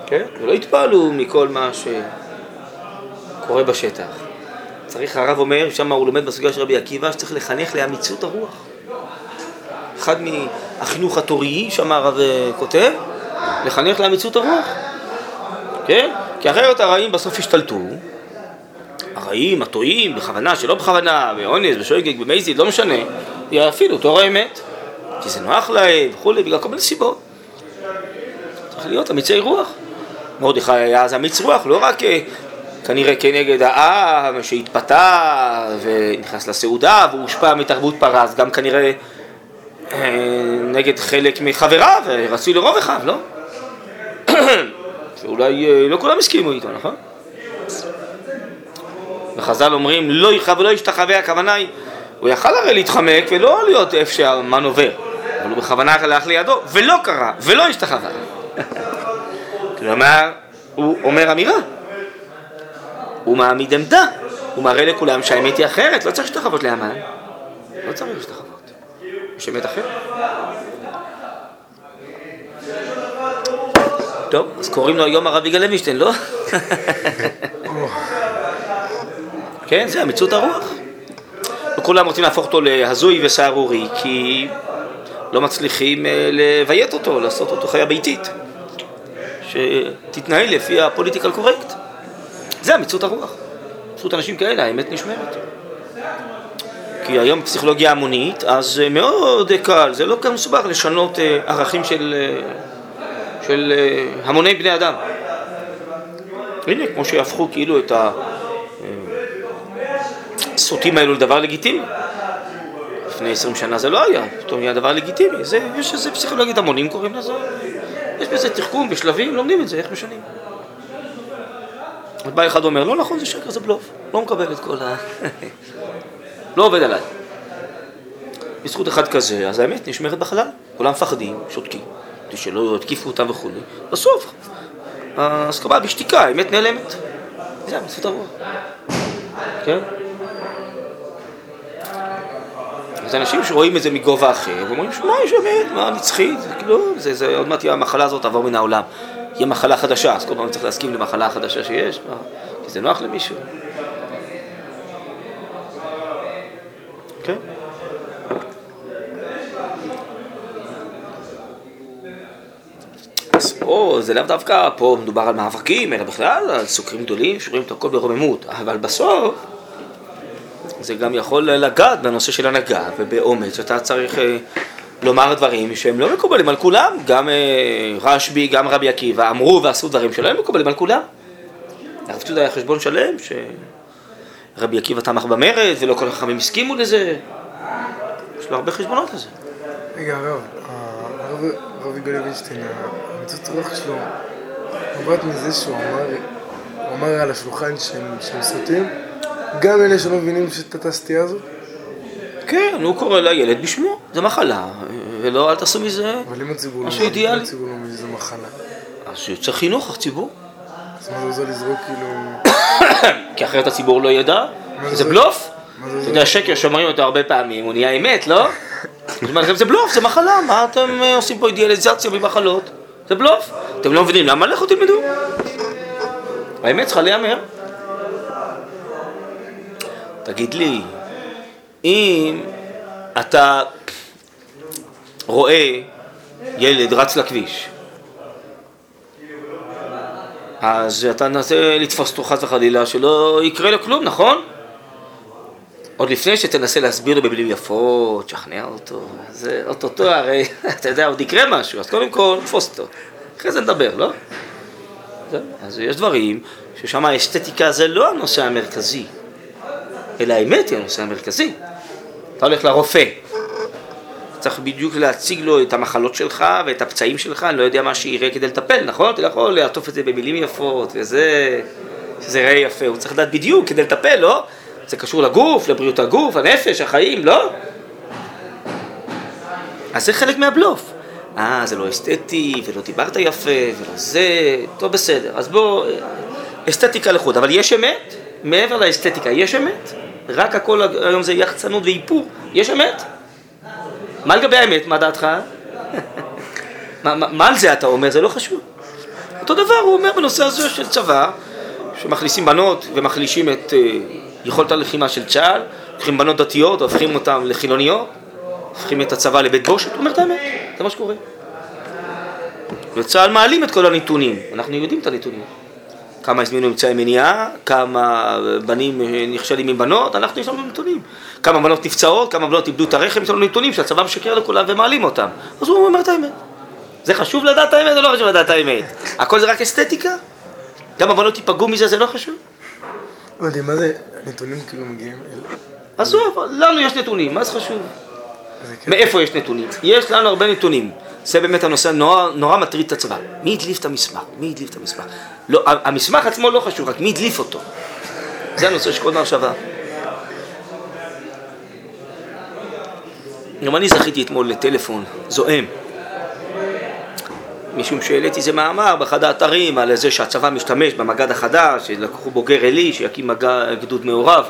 A: כן? ולא יתפעלו מכל מה שקורה בשטח. צריך, הרב אומר, שם הוא לומד בסוגיה של רבי עקיבא, שצריך לחנך לאמיצות הרוח. אחד מהחינוך התורי, שם הרב כותב, לחנך לאמיצות הרוח. כן? כי אחרת הרעים בסוף ישתלטו, הרעים, הטועים, בכוונה, שלא בכוונה, באונס, בשוגג, במזיד, לא משנה, יפעילו תור האמת, כי זה נוח להם וכולי, בגלל כל מיני סיבות. צריך להיות אמיצי רוח. מרדכי היה אז אמיץ רוח, לא רק אה, כנראה כנגד העם שהתפתה ונכנס לסעודה והושפע מתרבות פרס, גם כנראה אה, נגד חלק מחבריו, רצוי לרוב אחד, לא? (clears throat) שאולי אה, לא כולם הסכימו איתו, נכון? וחז"ל אומרים לא יכאב ולא ישתחווה, הכוונה היא, הוא יכל הרי להתחמק ולא להיות איפה שהמן עובר, אבל הוא בכוונה הלך לידו, ולא קרה, ולא השתחווה. (laughs) כלומר, הוא אומר אמירה, הוא מעמיד עמדה, הוא מראה לכולם שהאמת היא אחרת, לא צריך להשתחוות לאמן, לא צריך להשתחוות, יש אמת אחרת. טוב, אז קוראים לו היום הרב יגאל לוינשטיין, לא? כן, זה המציאות הרוח. וכולם רוצים להפוך אותו להזוי וסהרורי, כי לא מצליחים אה, לביית אותו, לעשות אותו חיה ביתית, שתתנהל לפי הפוליטיקל קורקט. זה המציאות הרוח. פשוט אנשים כאלה, האמת נשמרת. כי היום פסיכולוגיה המונית, אז אה, מאוד קל, זה לא כאן מסובך לשנות אה, ערכים של, של המוני בני אדם. הנה, כמו שהפכו כאילו את הסוטים האלו לדבר לגיטימי. לפני עשרים שנה זה לא היה, פתאום נהיה דבר לגיטימי. זה, יש איזה פסיכולוגית המונים קוראים לזה. יש בזה תחכום, בשלבים, לומדים את זה, איך משנים. אז בא אחד ואומר, לא נכון, זה שקר, זה בלוף. לא מקבל את כל ה... (laughs) לא עובד עליי. בזכות אחד כזה, אז האמת נשמרת בחלל. כולם מפחדים, שותקים, כדי שלא יתקיפו אותם וכו'. בסוף, ההסכמה בשתיקה, האמת נעלמת. זה המציאות הרוח. כן? אז אנשים שרואים את זה מגובה אחר, ואומרים, שמע, יש אמת, מה נצחית, זה כאילו, זה, זה, עוד מעט תהיה המחלה הזאת תעבור מן העולם. יהיה מחלה חדשה, אז כל פעם צריך להסכים למחלה החדשה שיש, מה, כי זה נוח למישהו. פה זה לאו דווקא, פה מדובר על מאבקים, אלא בכלל על סוקרים גדולים שרואים את הכל ברוממות, אבל בסוף זה גם יכול לגעת בנושא של הנהגה ובאומץ, אתה צריך לומר דברים שהם לא מקובלים על כולם, גם אה, רשב"י, גם רבי עקיבא, אמרו ועשו דברים שלא הם מקובלים על כולם. הרב צודה היה חשבון שלם, שרבי עקיבא תמך במרד ולא כל החכמים הסכימו לזה, יש לו הרבה חשבונות לזה.
C: רגע, הרב, הרב הרב יגאל לוינשטיין, המצאת רוח שלו נובעת מזה שהוא אמר, הוא אמר על השולחן שהם שהם סוטים, גם אלה שלא מבינים את הסטייה הזאת,
A: כן, הוא קורא לילד בשמו, זה מחלה, ולא, אל תעשו מזה
C: אבל אם הציבור לא מבין. הציבור לא מבין שזה מחלה,
A: אז צריך חינוך, הציבור.
C: אז מה זה עוזר לזרוק כאילו... (coughs)
A: כי אחרת הציבור לא ידע, זה
C: זה?
A: בלוף.
C: זה
A: אתה
C: זה?
A: יודע, שקר שאומרים אותו הרבה פעמים, הוא נהיה אמת, לא? (laughs) זה בלוף, זה מחלה, מה אתם אה, עושים פה אידיאליזציה ממחלות? זה בלוף. אתם לא מבינים, למה לכו תלמדו? האמת צריכה להיאמר. תגיד לי, אם אתה רואה ילד רץ לכביש, אז אתה מנסה לתפוס אותו חס וחלילה שלא יקרה לו כלום, נכון? עוד לפני שתנסה להסביר לו במילים יפות, תשכנע אותו, זה אוטוטו הרי, (laughs) אתה יודע, עוד יקרה משהו, אז קודם כל תפוס אותו, אחרי זה נדבר, לא? אז יש דברים ששם האסתטיקה זה לא הנושא המרכזי, אלא האמת היא הנושא המרכזי. אתה הולך לרופא, צריך בדיוק להציג לו את המחלות שלך ואת הפצעים שלך, אני לא יודע מה שיראה כדי לטפל, נכון? אתה יכול לעטוף את זה במילים יפות וזה, שזה יראה יפה, הוא צריך לדעת בדיוק כדי לטפל, לא? זה קשור לגוף, לבריאות הגוף, הנפש, החיים, לא? אז זה חלק מהבלוף. אה, זה לא אסתטי, ולא דיברת יפה, ולא זה, טוב בסדר. אז בוא, אסתטיקה לחוד, אבל יש אמת? מעבר לאסתטיקה, יש אמת? רק הכל היום זה יחצנות ואיפור, יש אמת? מה לגבי האמת, מה דעתך? (laughs) מה, מה, מה על זה אתה אומר? זה לא חשוב. אותו דבר הוא אומר בנושא הזה של צבא, שמכניסים בנות ומחלישים את uh, יכולת הלחימה של צה"ל, לוקחים בנות דתיות והופכים אותן לחילוניות, הופכים את הצבא לבית בושת, הוא אומר את האמת, זה מה שקורה. וצה"ל מעלים את כל הנתונים, אנחנו יודעים את הנתונים. כמה הזמינו אמצעי מניעה, כמה בנים אה, נכשלים עם בנות, אנחנו יש לנו נתונים. כמה בנות נפצעות, כמה בנות איבדו את הרחם, יש לנו נתונים שהצבא משקר לכולם ומעלים אותם. אז הוא אומר את האמת. זה חשוב לדעת האמת או לא חשוב לדעת האמת? הכל זה רק אסתטיקה? גם הבנות ייפגעו מזה, זה לא חשוב?
C: לא יודע, מה זה, נתונים כאילו מגיעים אל...
A: עזוב, לנו יש נתונים, מה זה חשוב?
C: כן.
A: מאיפה יש נתונים? יש לנו הרבה נתונים. זה באמת הנושא נורא, נורא מטריד את הצבא. מי הדליף את המסמך? מי הדליף את המסמך? לא, המסמך עצמו לא חשוב, רק מי הדליף אותו. זה הנושא של כל מחשבה. גם אני זכיתי אתמול לטלפון זועם. משום שהעליתי איזה מאמר באחד האתרים על זה שהצבא משתמש במג"ד החדש, שלקחו בוגר עלי שיקים גדוד מעורב.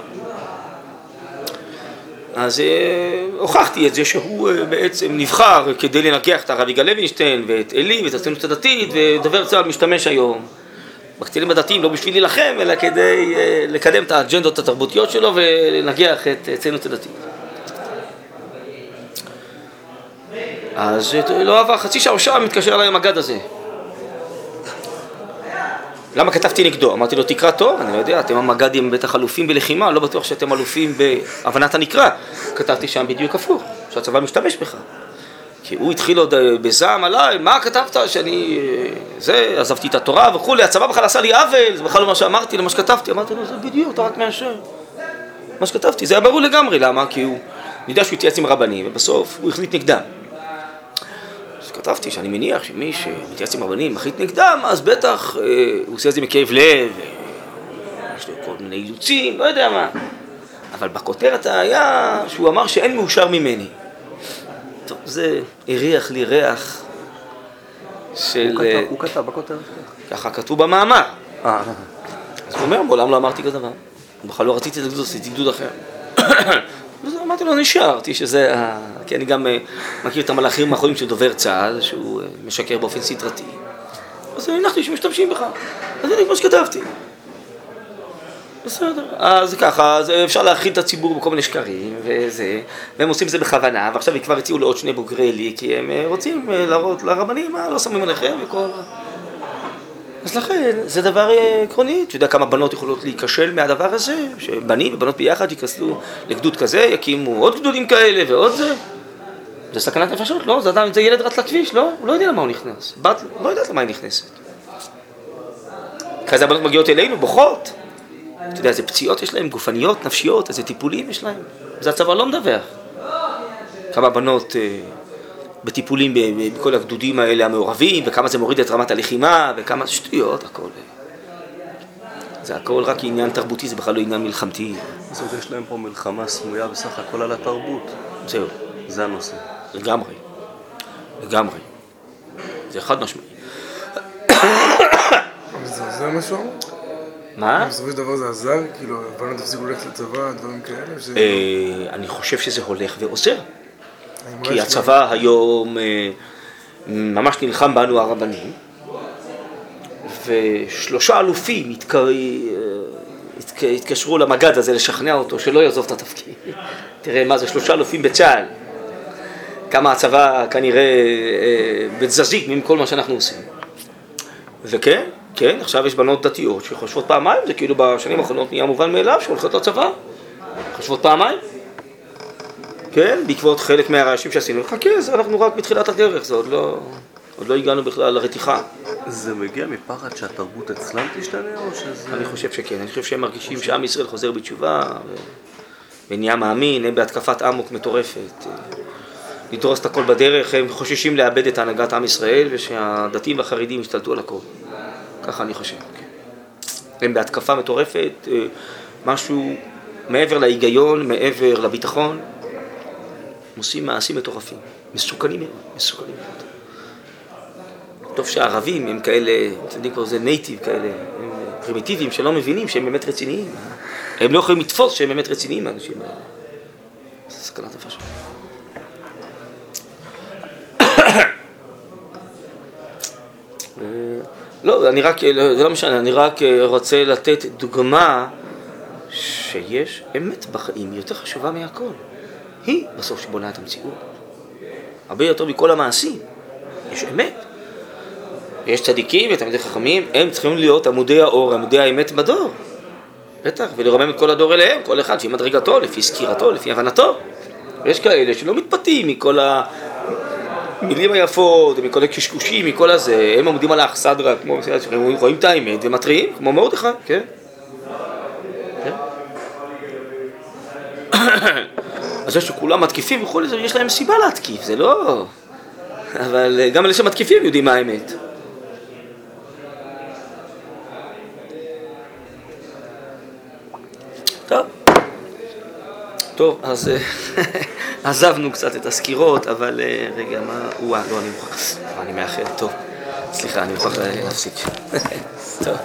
A: אז אה, הוכחתי את זה שהוא אה, בעצם נבחר כדי לנגח את הרב יגאל לוינשטיין ואת עלי ואת הציונות הדתית ודובר צה"ל משתמש היום בקצינים הדתיים לא בשביל להילחם אלא כדי אה, לקדם את האג'נדות התרבותיות שלו ולנגח את הציונות הדתית. אז אה, לא עבר חצי שעה או שעה מתקשר אליי המג"ד הזה. למה כתבתי נגדו? אמרתי לו, תקרא טוב, אני לא יודע, אתם המג"דים בטח אלופים בלחימה, לא בטוח שאתם אלופים בהבנת הנקרא. כתבתי שם בדיוק הפוך, שהצבא משתמש בך. כי הוא התחיל עוד אה, בזעם עליי, מה כתבת שאני... אה, זה, עזבתי את התורה וכולי, הצבא בכלל עשה לי עוול, זה בכלל לא מה שאמרתי, למה שכתבתי. אמרתי לו, זה בדיוק, אתה רק מאשר. מה שכתבתי, זה היה ברור לגמרי, למה? כי הוא... אני יודע שהוא התייעץ עם רבנים, ובסוף הוא החליט נגדם. כתבתי שאני מניח שמי שמתייעץ עם רבנים מחליט נגדם, אז בטח אה, הוא עושה את זה מכאב לב, אה, יש לו כל מיני אילוצים, לא יודע מה. אבל בכותרת היה שהוא אמר שאין מאושר ממני. טוב, זה הריח לי ריח של...
D: הוא
A: אה,
D: כתב- הוא כתב בכותרת.
A: ככה כתוב במאמר.
D: אה,
A: אז הוא אומר, מעולם לא אמרתי כזה דבר. בכלל לא רציתי את הגדוד, עשיתי גדוד אחר. אז אמרתי לו, נשארתי שזה ה... כי אני גם אה, מכיר את המלאכים האחרונים של דובר צה"ל, שהוא אה, משקר באופן סדרתי. אז הנחתי שמשתמשים בך. אז זה כמו שכתבתי. בסדר. אז ככה, אז אפשר להכיל את הציבור בכל מיני שקרים וזה, והם עושים את זה בכוונה, ועכשיו הם כבר הציעו לעוד שני בוגרי לי, כי הם אה, רוצים להראות לרבנים, מה, לא שמים עליכם וכל... אז לכן, זה דבר אה, עקרוני. אתה יודע כמה בנות יכולות להיכשל מהדבר הזה? שבנים ובנות ביחד ייכנסו לגדוד כזה, יקימו עוד גדודים כאלה ועוד זה. זה סכנת נפשות, לא, זה אדם, זה ילד רץ לכביש, לא, הוא לא יודע למה הוא נכנס. בת לא יודעת למה היא נכנסת. אחרי זה הבנות מגיעות אלינו, בוכות. אתה יודע, איזה פציעות יש להם, גופניות, נפשיות, איזה טיפולים יש להם. זה הצבא לא מדווח. כמה בנות אה, בטיפולים בכל הגדודים האלה המעורבים, וכמה זה מוריד את רמת הלחימה, וכמה שטויות, הכל. זה הכל רק עניין תרבותי, זה בכלל לא עניין מלחמתי.
D: זאת אומרת, יש להם פה מלחמה סמויה בסך הכל על התרבות.
A: זהו,
D: זה הנושא.
A: לגמרי. לגמרי. זה חד משמעי.
C: זה עוזר משהו?
A: מה?
C: בסופו של דבר זה עזר? כאילו, הבנות הפסיקו ללכת לצבא, דברים כאלה?
A: אה, אני חושב שזה הולך ועוזר. כי הצבא היום אה, ממש נלחם בנו הרבנים, ושלושה אלופים אה, התק- התקשרו למג"ד הזה לשכנע אותו שלא יעזוב את התפקיד. (laughs) תראה מה זה, שלושה אלופים בצה"ל. כמה הצבא כנראה אה, בתזזית מכל מה שאנחנו עושים. וכן, כן, עכשיו יש בנות דתיות שחושבות פעמיים, זה כאילו בשנים האחרונות נהיה מובן מאליו שהולכות לצבא. חושבות פעמיים. כן, בעקבות חלק מהרעשים שעשינו. חכה, זה אנחנו רק בתחילת הדרך, זה עוד לא, עוד לא הגענו בכלל לרתיחה.
D: זה מגיע מפחד שהתרבות אצלם תשתנה, או שזה...
A: אני חושב שכן, אני חושב שהם מרגישים שעם ישראל חוזר בתשובה ו... ונהיה מאמין, הם בהתקפת אמוק מטורפת. לדרוס את הכל בדרך, הם חוששים לאבד את הנהגת עם ישראל ושהדתיים והחרדים ישתלטו על הכל. ככה אני חושב, כן. הם בהתקפה מטורפת, אה, משהו מעבר להיגיון, מעבר לביטחון, עושים מעשים מטורפים, מסוכנים מאוד, מסוכנים מאוד. טוב שהערבים הם כאלה, אתם יודעים כבר זה native כאלה, הם פרימיטיביים שלא מבינים שהם באמת רציניים. הם לא יכולים לתפוס שהם באמת רציניים האנשים האלה. זה סכנת. אה, (coughs) לא, אני רק, לא, זה לא משנה, אני רק רוצה לתת דוגמה שיש אמת בחיים, היא יותר חשובה מהכל. היא בסוף שבונה את המציאות. הרבה יותר מכל המעשים. יש אמת. יש צדיקים ותלמידי חכמים, הם צריכים להיות עמודי האור, עמודי האמת בדור. בטח, ולרומם את כל הדור אליהם, כל אחד לפי מדרגתו, לפי סקירתו, לפי הבנתו. ויש כאלה שלא מתפתים מכל המילים היפות, מכל הקשקושים, מכל הזה, הם עומדים על האכסדרה, כמו בסדר, שהם רואים את האמת ומתריעים, כמו מרדכי, כן? כן? אז זה שכולם מתקיפים וכולי, יש להם סיבה להתקיף, זה לא... אבל אה, גם אלה שמתקיפים יודעים מה האמת. טוב. אז אה, (laughs) עזבנו קצת את הסקירות, אבל אה, רגע, מה... וואה, לא, אני מוכרח... אני מאחר, טוב. סליחה, אני מוכרח להפסיק. (laughs) טוב.